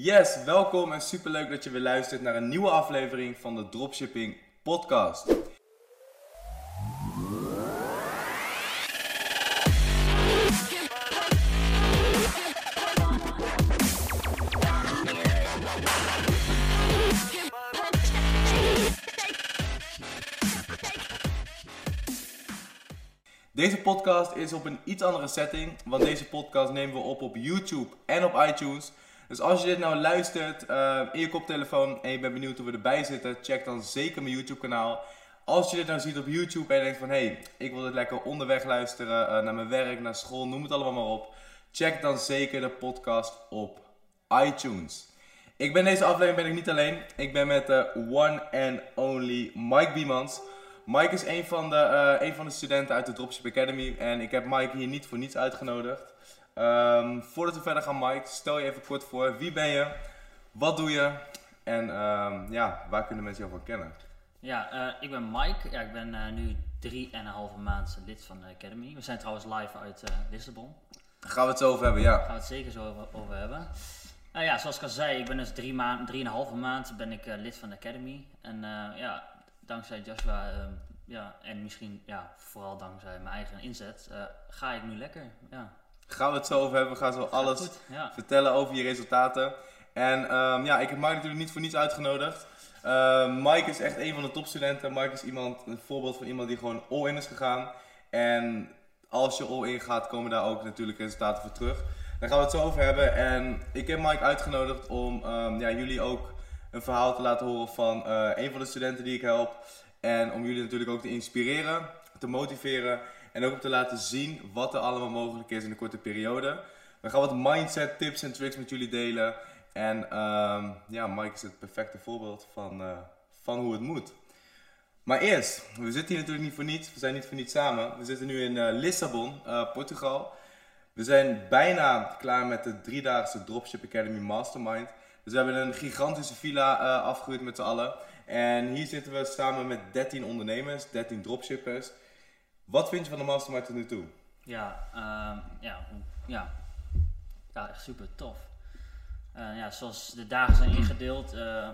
Yes, welkom en superleuk dat je weer luistert naar een nieuwe aflevering van de Dropshipping Podcast. Deze podcast is op een iets andere setting, want deze podcast nemen we op op YouTube en op iTunes. Dus als je dit nou luistert eh, in je koptelefoon en je bent benieuwd hoe we erbij zitten, check dan zeker mijn YouTube kanaal. Als je dit nou ziet op YouTube en je denkt van hé, hey, ik wil dit lekker onderweg luisteren, uh, naar mijn werk, naar school, noem het allemaal maar op. Check dan zeker de podcast op iTunes. Ik ben deze aflevering ben ik niet alleen. Ik ben met de one and only Mike Biemans. Mike is een van, de, uh, een van de studenten uit de Dropship Academy en ik heb Mike hier niet voor niets uitgenodigd. Um, voordat we verder gaan, Mike, stel je even kort voor. Wie ben je? Wat doe je? En um, ja, waar kunnen mensen jou van kennen? Ja, uh, ik ben Mike. Ja, ik ben uh, nu drie en een halve maand lid van de Academy. We zijn trouwens live uit uh, Lissabon. Daar gaan we het zo over hebben, ja. Daar gaan we het zeker zo over, over hebben. Nou ja, zoals ik al zei, ik ben dus drie, maand, drie en een halve maand ben ik lid van de Academy. En ja, dankzij Joshua ehm, ja, en misschien ja, vooral dankzij mijn eigen inzet ga ik nu lekker. Ja. Gaan we het zo over hebben. We gaan zo alles goed, ja. vertellen over je resultaten. En um, ja, ik heb Mike natuurlijk niet voor niets uitgenodigd. Uh, Mike is echt een van de topstudenten. Mike is iemand, een voorbeeld van iemand die gewoon all-in is gegaan. En als je all-in gaat, komen daar ook natuurlijk resultaten voor terug. Daar gaan we het zo over hebben. En ik heb Mike uitgenodigd om um, ja, jullie ook een verhaal te laten horen van uh, een van de studenten die ik help. En om jullie natuurlijk ook te inspireren, te motiveren. En ook om te laten zien wat er allemaal mogelijk is in een korte periode. We gaan wat mindset tips en tricks met jullie delen. En um, ja, Mike is het perfecte voorbeeld van, uh, van hoe het moet. Maar eerst, we zitten hier natuurlijk niet voor niets. We zijn niet voor niets samen. We zitten nu in uh, Lissabon, uh, Portugal. We zijn bijna klaar met de driedaagse Dropship Academy Mastermind. Dus we hebben een gigantische villa afgehuurd met z'n allen. En hier zitten we samen met 13 ondernemers, 13 dropshippers. Wat vind je van de Mastermind tot nu toe? Ja, uh, ja, ja. ja, echt super tof. Uh, ja, zoals de dagen zijn ingedeeld. Uh,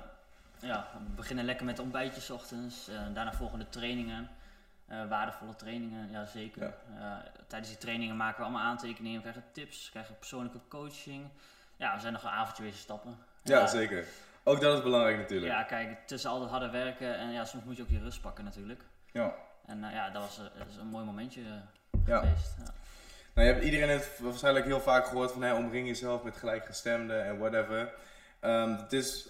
ja, we beginnen lekker met ontbijtjes ochtends. daarna volgen de trainingen. waardevolle trainingen, ja zeker. Ja. tijdens die trainingen maken we allemaal aantekeningen. We krijgen tips, we krijgen persoonlijke coaching. Ja, we zijn nog een avondje weer stappen. Ja, zeker. Ook dat is belangrijk natuurlijk. Ja, kijk, tussen al dat harde werken en ja, soms moet je ook je rust pakken natuurlijk. Ja. En uh, ja, dat was, dat was, een mooi momentje ja. geweest. Nou, je hebt iedereen heeft waarschijnlijk heel vaak gehoord van hey, omring jezelf met gelijkgestemden en whatever. Um, het is,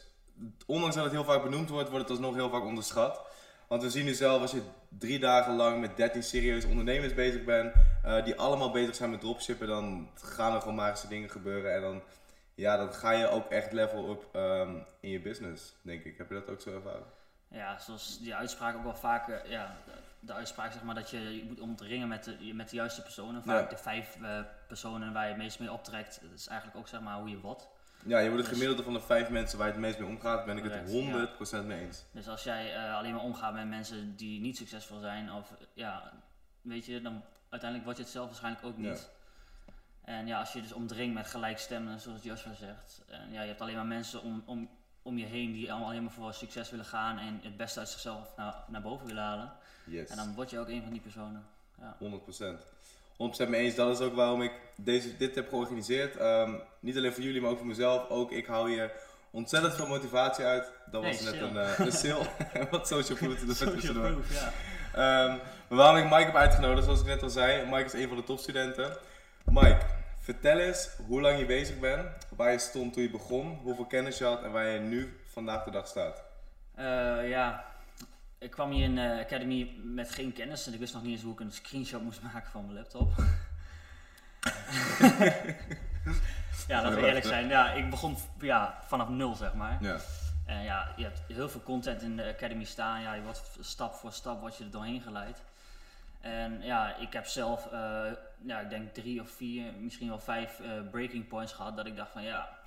ondanks dat het heel vaak benoemd wordt, wordt het alsnog heel vaak onderschat. Want we zien nu zelf als je drie dagen lang met 13 serieuze ondernemers bezig bent, uh, die allemaal bezig zijn met dropshippen, dan gaan er gewoon magische dingen gebeuren. En dan, ja, dan ga je ook echt level up um, in je business, denk ik. Heb je dat ook zo ervaren? Ja, zoals die uitspraak ook wel vaak, uh, ja, de uitspraak zeg maar, dat je, je moet omringen met de, met de juiste personen. Vaak ja. de vijf uh, personen waar je het meest mee optrekt, dat is eigenlijk ook zeg maar hoe je wat. Ja, je wordt het dus, gemiddelde van de vijf mensen waar je het meest mee omgaat, ben ik correct, het 100% ja. mee eens. Dus als jij uh, alleen maar omgaat met mensen die niet succesvol zijn, of ja, weet je, dan uiteindelijk word je het zelf waarschijnlijk ook niet. Ja. En ja, als je dus omdringt met gelijkstemmen, zoals Joshua zegt, en ja, je hebt alleen maar mensen om, om, om je heen die allemaal alleen maar voor succes willen gaan en het beste uit zichzelf naar, naar boven willen halen. Yes. En dan word je ook een van die personen. Ja. 100%. 100% mee eens. Dat is ook waarom ik deze, dit heb georganiseerd. Um, niet alleen voor jullie, maar ook voor mezelf. Ook ik hou hier ontzettend veel motivatie uit. Dat was net een, uh, een sale. wat social proof social proof, ja. Um, maar waarom ik Mike heb uitgenodigd, zoals ik net al zei. Mike is een van de topstudenten. Mike, vertel eens hoe lang je bezig bent. Waar je stond toen je begon. Hoeveel kennis je had en waar je nu vandaag de dag staat. Uh, ja, ik kwam hier in de Academy met geen kennis en ik wist nog niet eens hoe ik een screenshot moest maken van mijn laptop. ja, dat we eerlijk zijn. Ja, ik begon ja, vanaf nul, zeg maar. Ja. En ja, je hebt heel veel content in de Academy staan. Ja, je wordt stap voor stap word je er doorheen geleid. En ja, ik heb zelf, uh, ja, ik denk drie of vier, misschien wel vijf uh, breaking points gehad. Dat ik dacht van ja,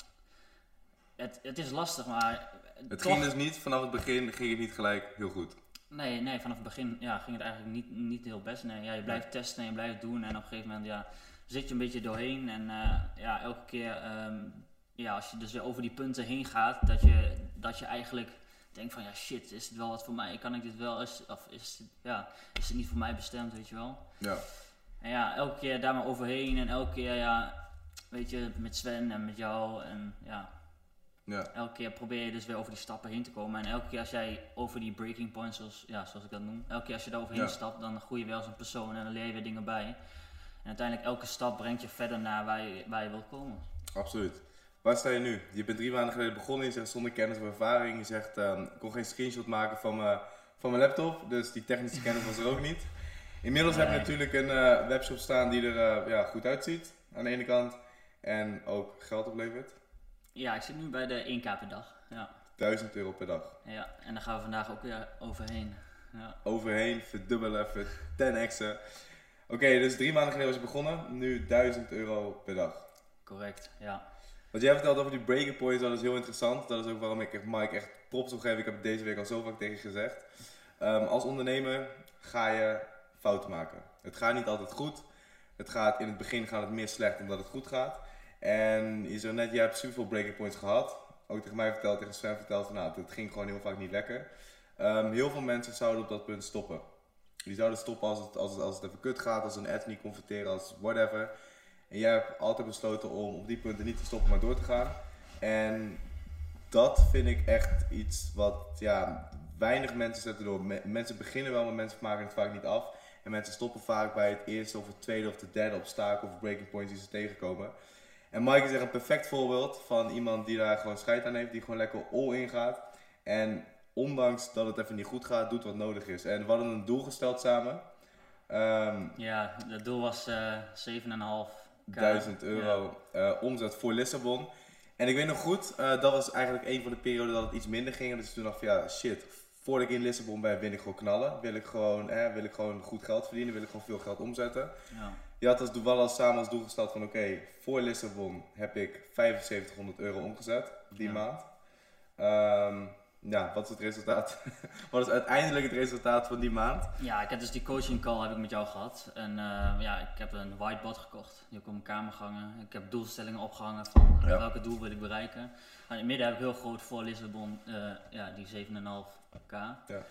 het, het is lastig, maar... Het toch... ging dus niet, vanaf het begin ging het niet gelijk heel goed. Nee, nee, vanaf het begin ja, ging het eigenlijk niet, niet heel best. Nee, ja, je blijft ja. testen en je blijft doen. En op een gegeven moment ja, zit je een beetje doorheen. En uh, ja, elke keer um, ja, als je dus weer over die punten heen gaat, dat je, dat je eigenlijk denkt van ja shit, is het wel wat voor mij? Kan ik dit wel? Is, of is het, ja, is het niet voor mij bestemd, weet je wel? Ja. En ja, elke keer daar maar overheen en elke keer ja, weet je, met Sven en met jou en ja. Ja. Elke keer probeer je dus weer over die stappen heen te komen. En elke keer als jij over die breaking points, zoals, ja, zoals ik dat noem, elke keer als je daar overheen ja. stapt, dan groei je wel als een persoon en dan leer je weer dingen bij. En uiteindelijk elke stap brengt je verder naar waar je, waar je wilt komen. Absoluut. Waar sta je nu? Je bent drie maanden geleden begonnen, je zegt zonder kennis of ervaring. Je zegt, um, ik kon geen screenshot maken van, mijn van mijn laptop, dus die technische kennis was er ook niet. Inmiddels heb je natuurlijk een uh, webshop staan die er uh, ja, goed uitziet, aan de ene kant. En ook geld oplevert. Ja, ik zit nu bij de 1k per dag. Ja. 1000 euro per dag. Ja, en daar gaan we vandaag ook weer overheen. Ja. Overheen, verdubbelen, even 10 xen Oké, dus drie maanden geleden was je begonnen, nu 1000 euro per dag. Correct, ja. Wat jij vertelt over die breaking points, dat is heel interessant. Dat is ook waarom ik Mike echt props wil geven. Ik heb het deze week al zo vaak tegen je gezegd. Um, als ondernemer ga je fouten maken. Het gaat niet altijd goed. Het gaat, in het begin gaat het meer slecht omdat het goed gaat. En je zo net, je hebt superveel breaking points gehad. Ook tegen mij verteld, tegen Sven verteld nou, het ging gewoon heel vaak niet lekker. Um, heel veel mensen zouden op dat punt stoppen. Die zouden stoppen als het, als het, als het even kut gaat, als een ad niet converteren, als whatever. En jij hebt altijd besloten om op die punten niet te stoppen, maar door te gaan. En dat vind ik echt iets wat ja, weinig mensen zetten door. mensen beginnen wel, maar mensen maken het vaak niet af. En mensen stoppen vaak bij het eerste of het tweede of de derde obstakel of breaking points die ze tegenkomen. En Mike is echt een perfect voorbeeld van iemand die daar gewoon scheid aan heeft, die gewoon lekker all in gaat. En ondanks dat het even niet goed gaat, doet wat nodig is. En we hadden een doel gesteld samen. Um, ja, het doel was uh, eh, 7,5 1000 euro ja. uh, omzet voor Lissabon. En ik weet nog goed, uh, dat was eigenlijk een van de perioden dat het iets minder ging. Dus toen dacht ik ja, shit, voordat ik in Lissabon ben, wil ik gewoon knallen. Wil ik gewoon, eh, wil ik gewoon goed geld verdienen, wil ik gewoon veel geld omzetten. Ja. Je had als wel al samen als doel gesteld van oké, voor Lissabon heb ik 7500 euro omgezet die maand. Um, ja, wat is het resultaat? wat is uiteindelijk het resultaat van die maand? Ja, ik heb dus die coaching call heb ik met jou gehad. En uh, ja, ik heb een whiteboard gekocht. Die heb ik op mijn kamer gehangen. Ik heb doelstellingen opgehangen van ja. welke doel wil ik bereiken. En in het midden heb ik heel groot voor Lissabon, uh, ja, die 7,5k. Ja.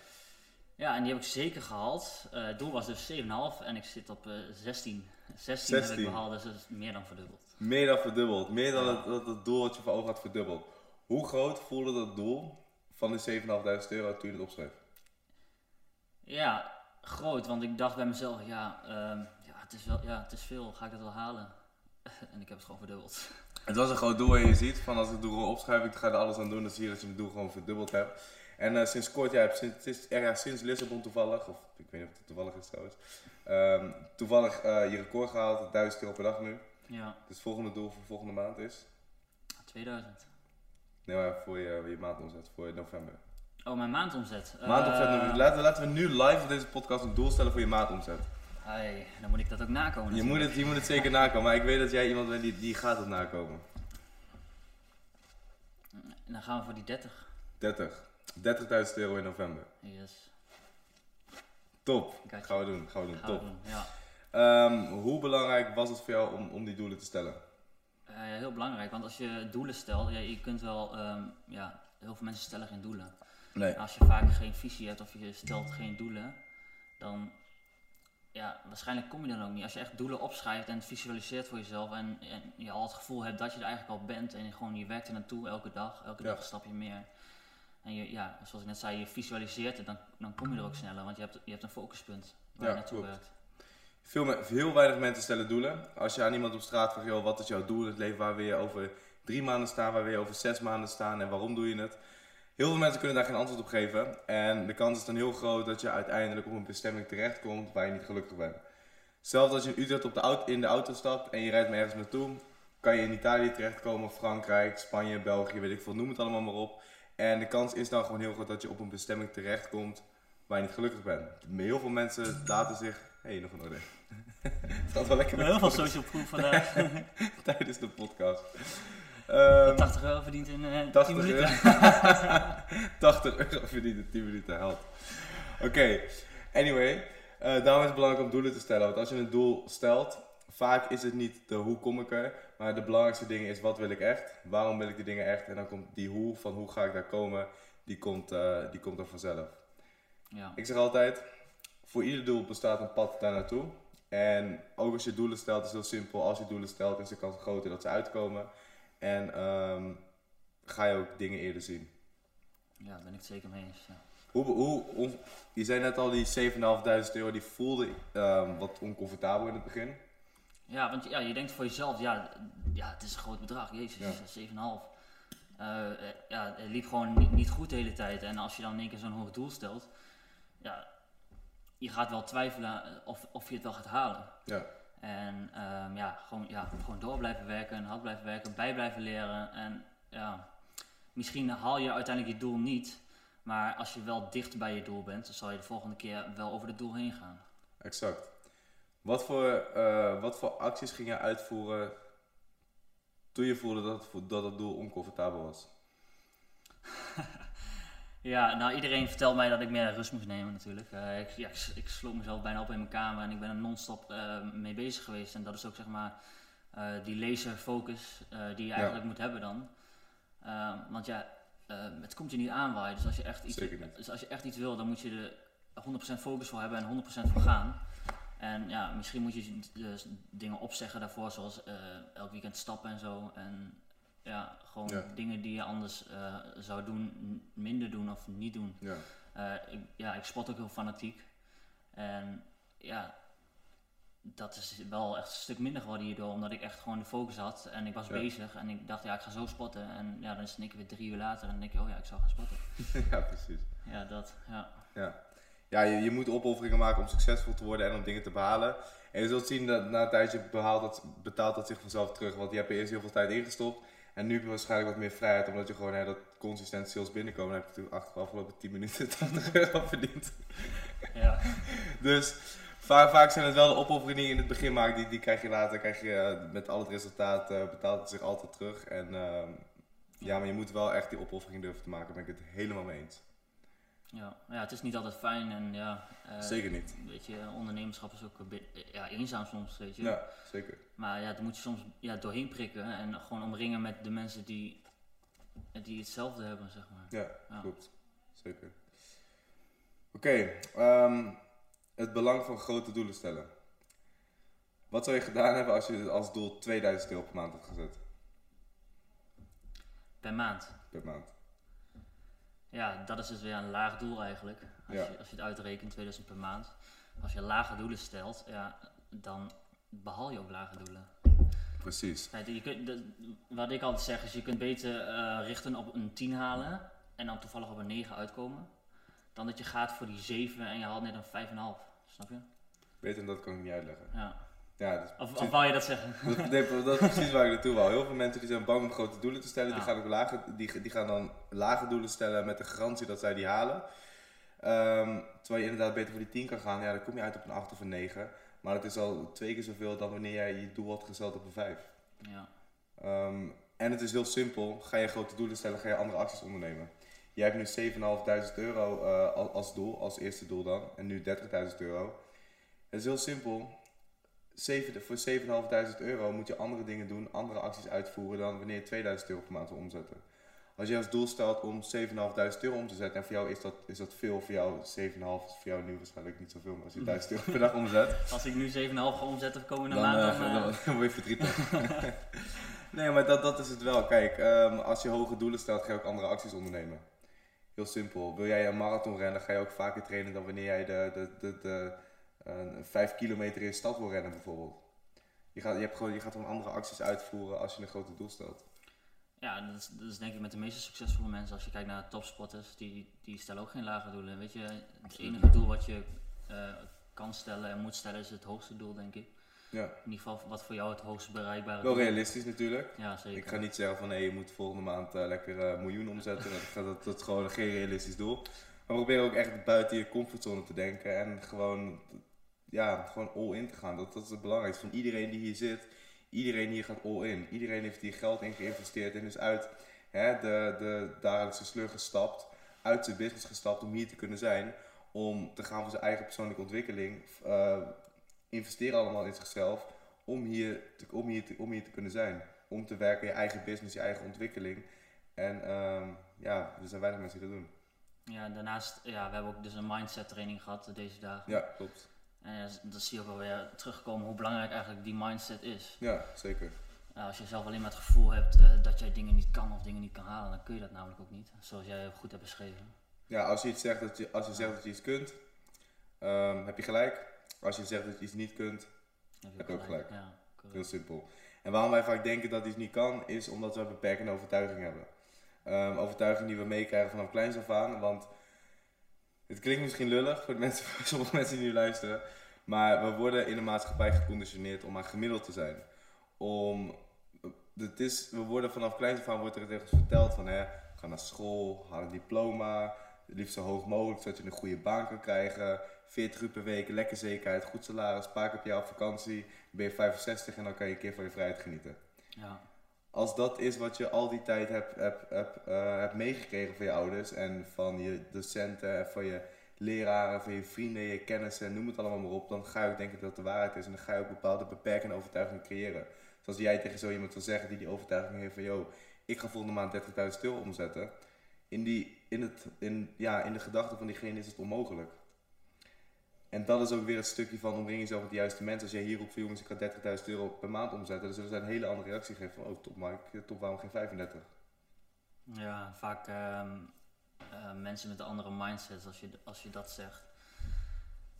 Ja, en die heb ik zeker gehaald. Uh, het doel was dus 7,5 en ik zit op 16. 16. 16 heb ik behaald, dus dat is meer dan verdubbeld. Meer dan verdubbeld. Meer dan ja. het, het, doel wat je voor ogen had verdubbeld. Hoe groot voelde dat doel van de 7.500 euro toen je het opschreef? Ja, groot. Want ik dacht bij mezelf, ja, um, ja, het is wel, ja, het is veel. Ga ik dat wel halen? en ik heb het gewoon verdubbeld. Het was een groot doel en je ziet van als ik het doel opschrijf, ik ga er alles aan doen. Dan zie je dat je het doel gewoon verdubbeld hebt. En uh, sinds kort, ja, sinds, sinds, ja, sinds Lissabon toevallig, of ik weet niet of het toevallig is trouwens, um, toevallig uh, je record gehaald, 1000 euro per dag nu. Ja. Dus het volgende doel voor volgende maand is? 2000. Nee, maar voor je, je maandomzet, voor november. Oh, mijn maandomzet. Maandomzet, uh, laten, laten we nu live op deze podcast een doel stellen voor je maandomzet. Hey, dan moet ik dat ook nakomen. Je moet, het, je moet het zeker nakomen, maar ik weet dat jij iemand bent die, die gaat het nakomen. dan gaan we voor die 30. 30. 30.000 euro in november. Yes. Top. Gaan we doen. Gaan we doen. Gaan Top. We doen, ja. Um, hoe belangrijk was het voor jou om, om die doelen te stellen? Uh, heel belangrijk, want als je doelen stelt, ja, je kunt wel, um, ja, heel veel mensen stellen geen doelen. Nee. Als je vaak geen visie hebt of je stelt geen doelen, dan ja, waarschijnlijk kom je dan ook niet. Als je echt doelen opschrijft en visualiseert voor jezelf en, en je al het gevoel hebt dat je er eigenlijk al bent en je gewoon je werkt er naartoe elke dag, elke ja. dag stap je meer. En je, ja, zoals ik net zei, je visualiseert het, dan, dan kom je er ook sneller, want je hebt, je hebt een focuspunt waar ja, je naartoe werkt. Veel, veel weinig mensen stellen doelen. Als je aan iemand op straat vraagt, joh, wat is jouw doel in het leven, waar wil je over drie maanden staan, waar wil je over zes maanden staan en waarom doe je het? Heel veel mensen kunnen daar geen antwoord op geven. En de kans is dan heel groot dat je uiteindelijk op een bestemming terechtkomt waar je niet gelukkig bent. Zelfs als je in Utrecht op de auto, in de auto stapt en je rijdt maar ergens naartoe, kan je in Italië terechtkomen, Frankrijk, Spanje, België, weet ik veel, noem het allemaal maar op. En de kans is dan gewoon heel groot dat je op een bestemming terechtkomt waar je niet gelukkig bent. Heel veel mensen laten zich. Hé, hey, nog een orde. het gaat wel lekker Heel veel social proof vandaag. Tijdens de podcast. Um, 80 euro verdient in uh, 80 10 minuten. Euro, 80 euro verdient in 10 minuten, helpt. Oké, okay. anyway. Uh, daarom is het belangrijk om doelen te stellen. Want als je een doel stelt, vaak is het niet de hoe kom ik er, maar de belangrijkste ding is wat wil ik echt, waarom wil ik die dingen echt en dan komt die hoe van hoe ga ik daar komen, die komt, uh, die komt er vanzelf. Ja. Ik zeg altijd, voor ieder doel bestaat een pad daar naartoe. En ook als je doelen stelt, is het heel simpel. Als je doelen stelt, is de kans groter dat ze uitkomen. En um, ga je ook dingen eerder zien. Ja, daar ben ik het zeker mee eens. Ja. Hoe, hoe, je zei net al, die 7.500 euro, die voelde um, wat oncomfortabel in het begin. Ja, want ja, je denkt voor jezelf, ja, ja het is een groot bedrag. Jezus, 7,5. Uh, eh, ja, het liep gewoon niet, niet, goed de hele tijd. En als je dan in één keer zo'n hoog doel stelt, ja, je gaat wel twijfelen of, of je het wel gaat halen. Ja. En um, ja, gewoon, ja, gewoon door blijven werken, hard blijven werken, bij blijven leren. En ja, misschien haal je uiteindelijk je doel niet, maar als je wel dicht bij je doel bent, dan zal je de volgende keer wel over het doel heen gaan. Exact. Wat voor, uh, wat voor acties ging je uitvoeren toen je voelde dat, dat het doel oncomfortabel was? ja, nou iedereen vertelt mij dat ik meer rust moest nemen natuurlijk. Uh, ik, ja, ik, ik, sloot mezelf bijna op in mijn kamer en ik ben er non-stop uh, mee bezig geweest. En dat is ook zeg maar die laser focus die je eigenlijk moet hebben dan. want ja, het komt je niet aanwaaien. Dus als je echt iets, dus als je echt iets wil, dan moet je er 100% focus voor hebben en 100% voor gaan. En ja, misschien moet je dus dingen opzeggen daarvoor, zoals uh, elk weekend stappen en zo. En ja, gewoon dingen die je anders uh, zou doen, minder doen of niet doen. Ja. Uh, ik, ja, ik spot ook heel fanatiek. En ja, dat is wel echt een stuk minder geworden hierdoor, omdat ik echt gewoon de focus had en ik was bezig en ik dacht, ja, ik ga zo spotten. En ja, dan is het een keer weer drie uur later en dan denk ik, oh ja, ik zou gaan spotten. ja, precies. Ja, dat, ja. ja ja, je, je moet opofferingen maken om succesvol te worden en om dingen te behalen. En je zult zien dat na een tijdje behaalt dat, betaalt dat zich vanzelf terug. Want je hebt er eerst heel veel tijd ingestopt. En nu heb je waarschijnlijk wat meer vrijheid, omdat je gewoon hè, dat consistent sales binnenkomen. Dan heb je natuurlijk de afgelopen 10 minuten 80 euro verdiend. Ja. dus vaak, vaak zijn het wel de opofferingen die je in het begin maakt, die, die krijg je later, krijg je uh, met al het resultaat, uh, betaalt het zich altijd terug. En uh, ja, maar je moet wel echt die opoffering durven te maken, daar ben ik het helemaal mee eens. Ja, ja, het is niet altijd fijn en ja. Uh, zeker niet. Weet je, ondernemerschap is ook beetje ja, eenzaam soms, weet je. Ja, zeker. Maar ja, daar moet je soms ja, doorheen prikken en gewoon omringen met de mensen die, die hetzelfde hebben, zeg maar. Ja, ja. klopt. Zeker. Oké, okay, um, ehm, het belang van grote doelen stellen. Wat zou je gedaan hebben als je als doel 2000 euro per maand had gezet? Per maand? Per maand. Ja, dat is dus weer een laag doel eigenlijk. Als, je, als je het uitrekent, 2000 per maand. Als je lage doelen stelt, ja, dan behaal je ook lage doelen. Precies. je kunt, wat ik altijd zeg is, je kunt beter uh, richten op een 10 halen en dan toevallig op een 9 uitkomen. Dan dat je gaat voor die 7 en je haalt net een 5,5. Snap je? Beter dan dat kan ik niet uitleggen. Ja. Ja, dus of, of wou je dat zeggen? Dat, dat, is precies waar ik naartoe wou. Heel veel mensen die zijn bang om grote doelen te stellen, die, gaan ook lage, die, die gaan dan lage doelen stellen met de garantie dat zij die halen. Um, terwijl je inderdaad beter voor die 10 kan gaan, ja, dan kom je uit op een 8 of een 9. Maar dat is al twee keer zoveel dan wanneer jij je doel had gesteld op een 5. Ja. Um, en het is heel simpel. Ga je grote doelen stellen, ga je andere acties ondernemen. Jij hebt nu 7.500 euro uh, als doel, als eerste doel dan. En nu 30.000 euro. Het is heel simpel 7, voor 7.500 euro moet je andere dingen doen, andere acties uitvoeren dan wanneer je 2000 euro per maand wil omzetten. Als je als doel stelt om 7.500 euro om te zetten en voor jou is dat, is dat veel, voor jou 7.500 is voor jou nu waarschijnlijk niet zoveel, maar als je 1000 euro per dag omzet. Als ik nu 7,5 ga omzetten komende maand, dan, uh, dan, dan, word je verdrietig. nee, maar dat, dat is het wel. Kijk, um, als je hoge doelen stelt, ga je ook andere acties ondernemen. Heel simpel. Wil jij een marathon rennen, ga je ook vaker trainen dan wanneer jij de, de, de, de een 5 kilometer in de stad wil rennen bijvoorbeeld. Je gaat, je, hebt gewoon, je gaat gewoon andere acties uitvoeren als je een grote doel stelt. Ja, dat is, dat is denk ik met de meeste succesvolle mensen. Als je kijkt naar topsporters, die, die stellen ook geen lage doelen. Weet je, het enige doel wat je uh, kan stellen en moet stellen is het hoogste doel, denk ik. Ja. In ieder geval wat voor jou het hoogste bereikbare Wel realistisch natuurlijk. Ja, zeker. Ik ga niet zeggen van je moet volgende maand uh, lekker een uh, miljoen omzetten. dat, dat, dat, is gewoon geen realistisch doel. Maar probeer ook echt buiten je comfortzone te denken en gewoon ja, gewoon all in te gaan. Dat, dat is het belangrijkste. Van iedereen die hier zit, iedereen hier gaat all in. Iedereen heeft hier geld in geïnvesteerd en is uit hè, de, de dagelijkse sleur gestapt, uit zijn business gestapt om hier te kunnen zijn. Om te gaan voor zijn eigen persoonlijke ontwikkeling. Uh, investeren allemaal in zichzelf om hier, te, om, hier te, om hier te kunnen zijn. Om te werken, je eigen business, je eigen ontwikkeling. En um, ja, er zijn weinig mensen die dat doen. Ja, daarnaast, ja, we hebben ook dus een mindset training gehad deze dagen. Ja, klopt. En dan zie je ook wel weer terugkomen hoe belangrijk eigenlijk die mindset is. Ja, zeker. als je zelf alleen maar het gevoel hebt uh, dat jij dingen niet kan of dingen niet kan halen, dan kun je dat namelijk ook niet. Zoals jij goed hebt beschreven. Ja, als je, iets zegt dat je, als je zegt dat je iets kunt, um, heb je gelijk. Als je zegt dat je iets niet kunt, heb je, heb je ook gelijk. Ja, Heel simpel. En waarom wij vaak denken dat iets niet kan, is omdat we een beperkende overtuiging hebben. Um, overtuiging die we meekrijgen vanaf kleins af aan. Want het klinkt misschien lullig voor, de mensen, voor sommige mensen die nu luisteren. Maar we worden in de maatschappij geconditioneerd om maar gemiddeld te zijn. Om, het is, we worden vanaf kleins af aan wordt er tegen verteld van hè, ga naar school, haal een diploma, liefst zo hoog mogelijk zodat je een goede baan kan krijgen. 40 uur per week, lekker zekerheid, goed salaris, paar keer jaar op vakantie. ben je 65 en dan kan je een keer van je vrijheid genieten. Ja. Als dat is wat je al die tijd hebt, hebt, hebt, uh, hebt meegekregen van je ouders en van je docenten en van je leraren, van je vrienden, je kennissen, noem het allemaal maar op, dan ga je ook denken dat de waarheid is en dan ga je ook bepaalde beperkende overtuigingen creëren. Zoals jij tegen zo iemand wil zeggen die die overtuiging heeft van, yo, ik ga volgende maand 30.000 euro omzetten. In, die, in, het, in, ja, in de gedachten van diegene is het onmogelijk. En dat is ook weer het stukje van omring jezelf met de juiste mensen. Als jij hier roept van jongens, ik ga 30.000 euro per maand omzetten, dan zullen ze een hele andere reactie geven van oh top Mike, top waarom geen 35? Ja, vaak uh, mensen met een andere mindset, als je, als je dat zegt,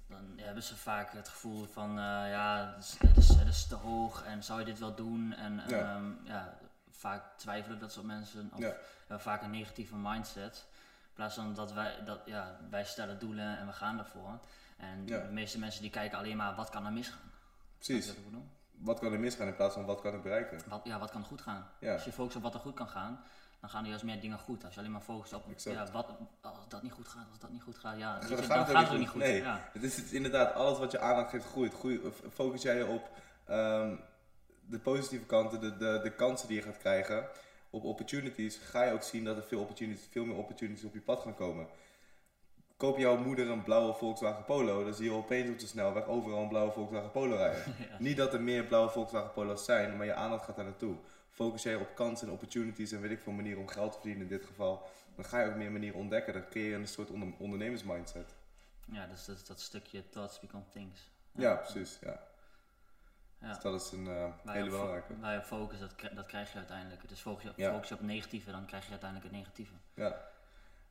dan hebben ze vaak het gevoel van uh, ja, het is, het, is, het is, te hoog en zou je dit wel doen? En ja. Um, ja vaak twijfelen dat soort mensen, of ja. vaak een negatieve mindset. In plaats van dat wij, dat, ja, wij stellen doelen en we gaan ervoor. En de meeste mensen die kijken alleen maar wat kan er misgaan. Precies. Wat kan er misgaan in plaats van wat kan ik bereiken? Wat, ja, wat kan goed gaan? Als je focust op wat er goed kan gaan, dan gaan er juist meer dingen goed. Als je alleen maar focust op ja, wat, als dat niet goed gaat, als dat niet goed gaat, ja, dan, dan gaat, het, ook niet goed. Nee, het, is, het inderdaad, alles wat je aandacht geeft groeit. Groei, focus jij je op um, de positieve kanten, de, de, de kansen die je gaat krijgen, op opportunities, ga je ook zien dat er veel, opportunities, veel meer opportunities op je pad gaan komen koop jouw moeder een blauwe Volkswagen Polo, dan zie je opeens op de snelweg overal een blauwe Volkswagen Polo rijden. Niet dat er meer blauwe Volkswagen Polo's zijn, maar je aandacht gaat daar naartoe. Focus jij op kansen en opportunities en weet ik veel manieren om geld te verdienen in dit geval, dan ga je ook meer manieren ontdekken. Dan creëer je een soort onder ondernemersmindset. Ja, dus dat is dat stukje thoughts become things. Ja, precies. Ja. Ja. Dus dat is een uh, hele belangrijke. Waar je focus, dat, dat krijg je uiteindelijk. Dus focus je, op, focus je op negatieve, dan krijg je uiteindelijk het negatieve. Ja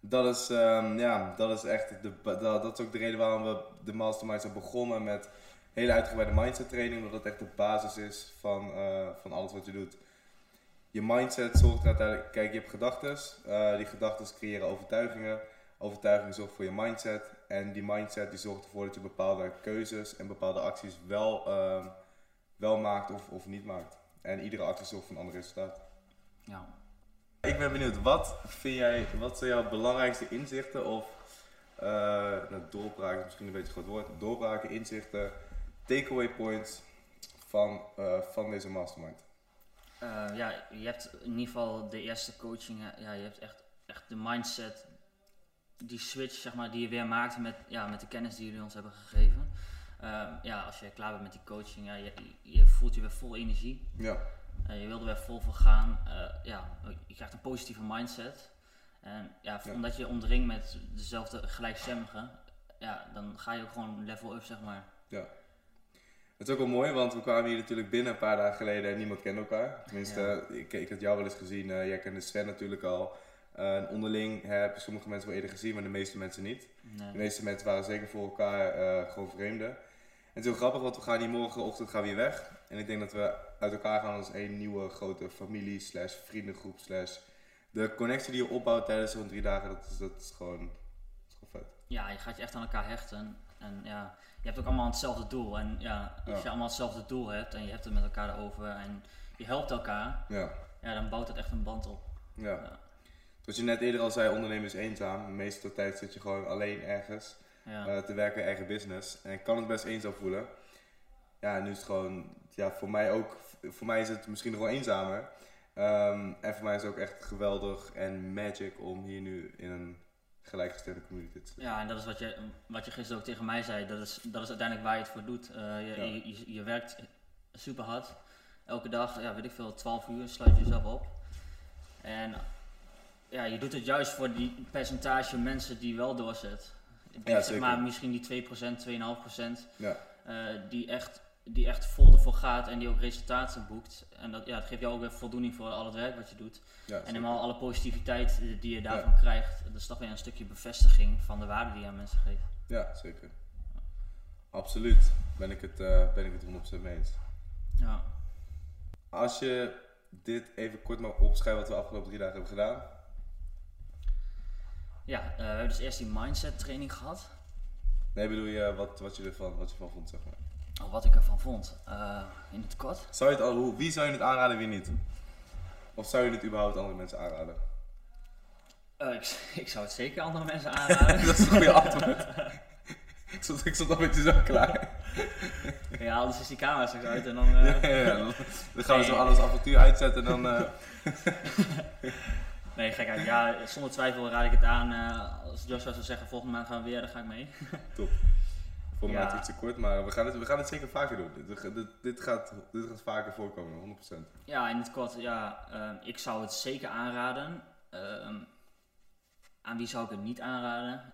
dat is, um, ja, dat is echt de, dat, dat, is ook de reden waarom we de Masterminds hebben begonnen met hele uitgebreide mindset training, omdat dat echt de basis is van, uh, van alles wat je doet. Je mindset zorgt er uiteindelijk, kijk, je hebt gedachten, uh, die gedachten creëren overtuigingen, overtuigingen zorgen voor je mindset en die mindset die zorgt ervoor dat je bepaalde keuzes en bepaalde acties wel, uh, wel maakt of, of niet maakt. En iedere actie zorgt voor een ander resultaat. Ja. Ik ben benieuwd, wat vind jij, wat zijn jouw belangrijkste inzichten of uh, nou, doorbraken is misschien een beetje groot woord, doorbraken, inzichten, takeaway points van, uh, van deze mastermind? Uh, ja, je hebt in ieder geval de eerste coaching, ja, je hebt echt, echt de mindset, die switch zeg maar, die je weer maakt met, ja, met de kennis die jullie ons hebben gegeven. Uh, ja, als je klaar bent met die coaching, ja, je, je voelt je weer vol energie. Ja. Uh, je wilde weer vol voor gaan. Uh, ja, je krijgt een positieve mindset. En ja, omdat je omdringt met dezelfde gelijkstemmigen, ja, dan ga je ook gewoon level up, zeg maar. Ja. Het is ook wel mooi, want we kwamen hier natuurlijk binnen een paar dagen geleden en niemand kende elkaar. Tenminste, ik, ik had jou wel eens gezien, uh, jij kende Sven natuurlijk al. Uh, onderling heb je sommige mensen wel eerder gezien, maar de meeste mensen niet. Nee. De meeste mensen waren zeker voor elkaar uh, gewoon vreemden. En het is heel grappig, want we gaan hier morgenochtend gaan we weer weg. En ik denk dat we uit elkaar gaan als één nieuwe grote familie slash vriendengroep slash... De connectie die je opbouwt tijdens zo'n drie dagen, dat is, dat is gewoon, dat is gewoon vet. Ja, je gaat je echt aan elkaar hechten. En ja, je hebt ook allemaal hetzelfde doel. En ja, als je allemaal hetzelfde doel hebt en je hebt het met elkaar over en je helpt elkaar, ja. Ja, dan bouwt het echt een band op. Ja. ja. Zoals je net eerder al zei, ondernemen is eenzaam. De meeste tijd zit je gewoon alleen ergens ja. uh, te werken in eigen business. En ik kan het best eenzaam voelen. Ja, nu is het gewoon ja, voor mij ook, voor mij is het misschien nog wel eenzamer. Um, en voor mij is het ook echt geweldig en magic om hier nu in een gelijkgestemde community te Ja, en dat is wat je, wat je gisteren ook tegen mij zei. Dat is, dat is uiteindelijk waar je het voor doet. Uh, je, je, je, werkt super hard. Elke dag, ja, weet ik veel, 12 uur sluit je jezelf op. En ja, je doet het juist voor die percentage mensen die wel doorzet. Ja, zeg maar misschien die 2%, 2,5% ja. Uh, die, echt, die echt vol ervoor gaat en die ook resultaten boekt. En dat, ja, dat geeft jou ook weer voldoening voor al het werk wat je doet. Ja, en helemaal alle positiviteit die je daarvan krijgt. Dat is toch weer een stukje bevestiging van de waarde die je aan mensen geeft. Ja, zeker. Absoluut. Ben ik het, uh, ben ik het 100% mee eens. Ja. Als je dit even kort mag opschrijven wat we de afgelopen drie dagen hebben gedaan. Ja, uh, we hebben dus eerst die mindset training gehad. Nee, bedoel je wat, wat je ervan wat je ervan vond, zeg maar? Wat ik ervan vond, uh, in het kort. Zou je het al, wie zou je het aanraden, wie niet? Of zou je het überhaupt andere mensen aanraden? Uh, ik, ik, zou het zeker andere mensen aanraden. dat is een goede antwoord. ik, stond, ik stond al een beetje zo klaar. ja, anders is die camera straks uit en dan... Uh... Ja, ja, dan, dan, gaan we zo alles avontuur uitzetten en dan... Nee, gekheid. Ja, zonder twijfel raad ik het aan. Als Joshua zou zeggen, volgende maand gaan we weer, dan ga ik mee. Top. Volgende maand iets te kort, maar we gaan het, we gaan het zeker vaker doen. Dit, dit, dit, gaat, dit gaat vaker voorkomen, 100%. Ja, in het kort, ja, uh, ik zou het zeker aanraden. Uh, aan wie zou ik het niet aanraden?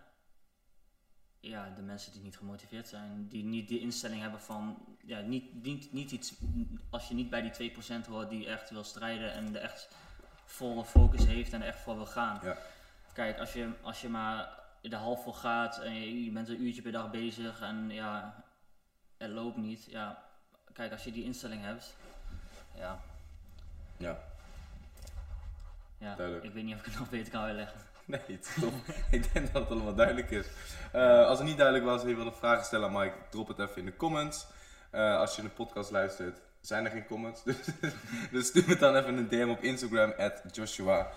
Ja, de mensen die niet gemotiveerd zijn, die niet die instelling hebben van, ja, niet, niet, niet iets, als je niet bij die 2% hoort die echt wil strijden en de echt volle focus heeft en er echt voor wil gaan. Ja. Kijk, als je, als je maar de half vol gaat en je, bent een uurtje per dag bezig en ja, het loopt niet. Ja, kijk, als je die instelling hebt, ja. Ja. Ja, duidelijk. ik weet niet of ik het nog beter kan uitleggen. Nee, top. ik denk dat het allemaal duidelijk is. Uh, als het niet duidelijk was en je wilde vragen stellen aan Mike, drop het even in de comments. Uh, als je de podcast luistert, zijn er geen comments. Dus, dus stuur me dan even een DM op Instagram, at Joshua.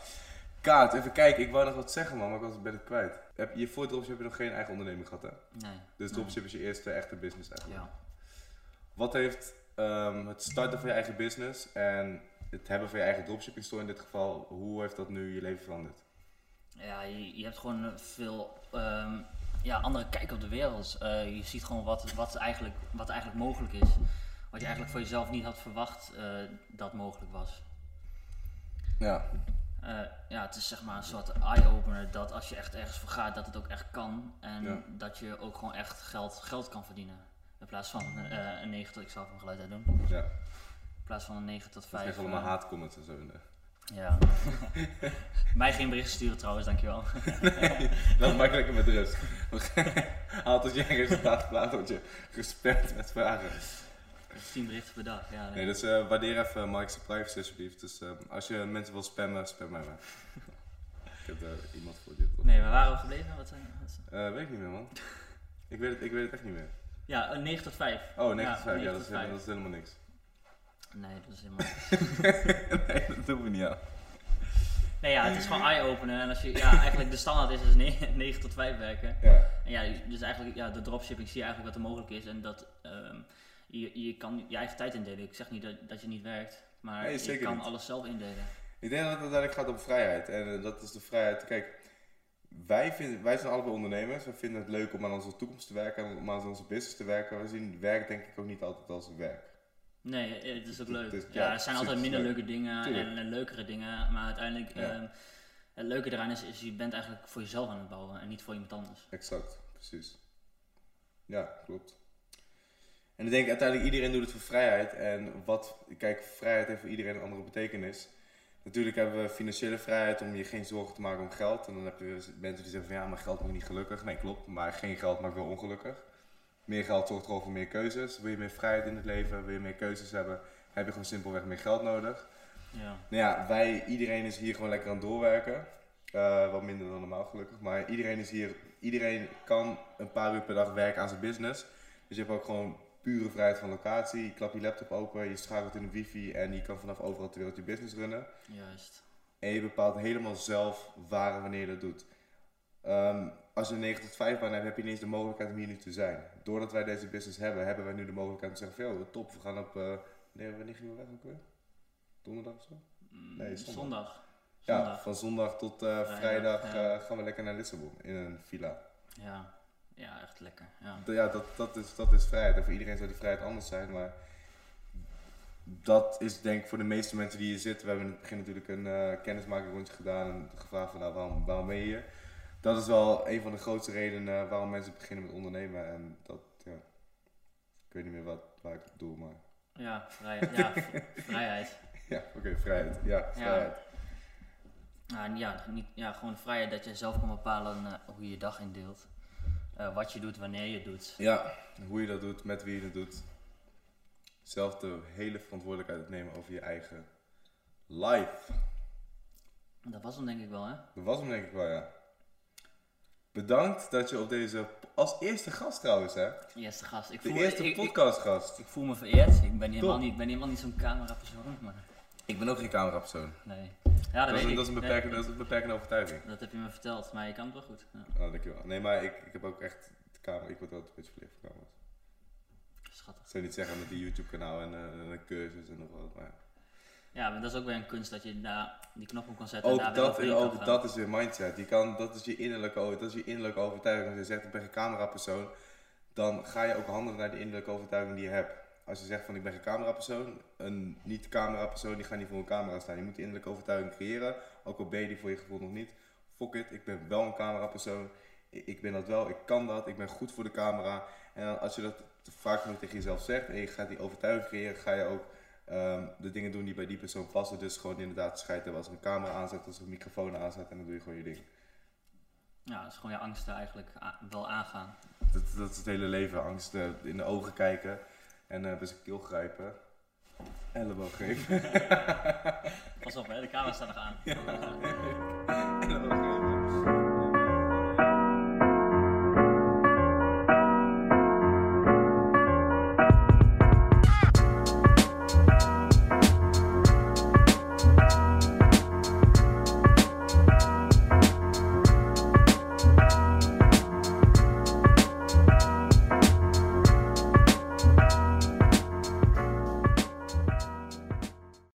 Kaat, even kijken, ik wou nog wat zeggen man, maar ik was, ben het kwijt. Heb je voor dropship nog geen eigen onderneming gehad hè? Nee. Dus dropship is je eerste echte business eigenlijk? Ja. Wat heeft um, het starten van je eigen business en het hebben van je eigen dropshipping store in dit geval, hoe heeft dat nu je leven veranderd? Ja, je, je hebt gewoon veel um, ja, andere kijk op de wereld. Uh, je ziet gewoon wat, wat, eigenlijk, wat eigenlijk mogelijk is wat je eigenlijk voor jezelf niet had verwacht uh, dat mogelijk was. Ja. Uh, ja, het is zeg maar een soort eye-opener dat als je echt ergens voor gaat, dat het ook echt kan. En dat je ook gewoon echt geld, geld kan verdienen. In plaats van uh, een 9 tot, ik zal van geluid uit doen. Ja. In plaats van een 9 tot 5. Ik allemaal haatcomments en zo. Ja. Mij geen bericht sturen trouwens, dankjewel. nee, dat makkelijker lekker met rust. Haal tot je resultaat plaats, word je gespamd met vragen. 10 berichten per dag, ja. Nee, dus uh, waardeer even Mike's privacy alsjeblieft. Dus uh, als je mensen wil spammen, spam mij maar. ik heb er iemand voor dit. Nee, waar waren we gebleven? Wat zijn, wat uh, weet ik niet meer man. ik, weet het, ik weet het echt niet meer. Ja, 9 tot 5. Oh, 9 ja, tot 5, ja, dat is, helemaal, dat is, helemaal niks. Nee, dat is helemaal niks. nee, dat doen we niet aan. Nee, ja, het is gewoon eye-opener. En als je, ja, eigenlijk de standaard is dus 9, 9 tot 5 werken. Ja. En ja, dus eigenlijk, ja, de dropshipping zie je eigenlijk wat er mogelijk is. En dat, um, je, je kan je eigen tijd indelen. Ik zeg niet dat, dat je niet werkt, maar je kan alles zelf indelen. Ik denk dat het uiteindelijk gaat om vrijheid. En uh, dat is de vrijheid. Kijk, wij, vinden, wij zijn allebei ondernemers. We vinden het leuk om aan onze toekomst te werken, om aan onze business te werken. We zien werk denk ik ook niet altijd als werk. Nee, eh, het is ook leuk. ja, er zijn altijd minder leuke dingen en, leukere dingen. Maar uiteindelijk, ja. uh, het leuke eraan is, is, je bent eigenlijk voor jezelf aan het bouwen en niet voor iemand anders. Exact, precies. Ja, klopt. En ik denk uiteindelijk iedereen doet het voor vrijheid. En wat, kijk, vrijheid heeft voor iedereen een andere betekenis. Natuurlijk hebben we financiële vrijheid om je geen zorgen te maken om geld. En dan heb je mensen die zeggen van ja, maar geld maakt niet gelukkig. Nee, klopt. Maar geen geld maakt wel ongelukkig. Meer geld zorgt gewoon voor meer keuzes. Wil je meer vrijheid in het leven, wil je meer keuzes hebben, heb je gewoon simpelweg meer geld nodig. Ja. Nou ja, wij, iedereen is hier gewoon lekker aan het doorwerken. Uh, wat minder dan normaal gelukkig. Maar iedereen is hier, iedereen kan een paar uur per dag werken aan zijn business. Dus je hebt ook gewoon pure vrijheid van locatie. Je klapt je laptop open, je schakelt in de wifi en je kan vanaf overal ter wereld je business runnen. Juist. En je bepaalt helemaal zelf waar en wanneer je dat doet. Um, als je een 9 tot 5 baan hebt, heb je niet eens de mogelijkheid om hier nu te zijn. Doordat wij deze business hebben, hebben wij nu de mogelijkheid om te zeggen van, top, we gaan op, uh, nee, wanneer gingen we weg ook weer? Donderdag of zo? Mm, nee, zondag. zondag. Ja, van zondag tot uh, vrijdag, uh, gaan we lekker naar Lissabon in een villa. Ja. Ja, echt lekker. Ja, ja dat, dat, is, dat is vrijheid. En voor iedereen zou die vrijheid anders zijn, maar dat is denk ik voor de meeste mensen die hier zitten. We hebben in het begin natuurlijk een uh, kennismaking rondje gedaan en gevraagd van nou, waarom, waarom ben je hier? Dat is wel een van de grootste redenen waarom mensen beginnen met ondernemen. En dat, ja, ik weet niet meer wat, waar ik op doe, maar... Ja, vrijheid. Ja, vrijheid. ja, oké, vrijheid. Ja, vrijheid. Ja. ja, niet, ja, gewoon vrijheid dat je zelf kan bepalen uh, hoe je je dag indeelt. Uh, wat je doet, wanneer je het doet. Ja, hoe je dat doet, met wie je het doet zelf de hele verantwoordelijkheid nemen over je eigen life. Dat was hem denk ik wel, hè? Dat was hem denk ik wel, ja. Bedankt dat je op deze, als eerste gast trouwens, hè? Eerste gast. Ik de voel, eerste podcastgast. Ik, voel me vereerd. Ik ben helemaal niet, ben helemaal niet zo'n camerapersoon, maar... Ik ben ook geen camerapersoon. Nee. Ja, dat, dat, is, een, dat, is, een beperkende, dat is een beperkende overtuiging. Dat heb je me verteld, maar je kan het wel goed. Ja. Oh, dankjewel. Nee, maar ik, ik heb ook echt de camera, ik word wel een beetje verliefd op camera's. Schattig. Ik zou niet zeggen met die YouTube kanaal en, uh, een cursus en nog wat, maar... Ja, maar dat is ook weer een kunst dat je daar die knop op kan zetten. Ook, en daar dat, ook dat is weer mindset. Je kan, dat, is je innerlijke, dat is je innerlijke overtuiging. Als je zegt ik ben geen camerapersoon, dan ga je ook handelen naar de innerlijke overtuiging die je hebt. Als je zegt van ik ben geen camerapersoon, een niet-camerapersoon die gaat niet voor een camera staan. Je moet die innerlijke overtuiging creëren, ook al ben je die voor je gevoel nog niet. Fuck it, ik ben wel een camerapersoon. Ik ben dat wel, ik kan dat, ik ben goed voor de camera. En als je dat vaak genoeg tegen jezelf zegt en je gaat die overtuiging creëren, ga je ook um, de dingen doen die bij die persoon passen. Dus gewoon inderdaad scheid hebben als er een camera aanzet, als er een microfoon aanzet en dan doe je gewoon je ding. Ja, dat is gewoon je angsten eigenlijk wel aangaan. Dat, dat is het hele leven, angsten in de ogen kijken en uh, bij zijn keel grijpen. Elleboog geven. Pas op hè, de camera staat nog aan.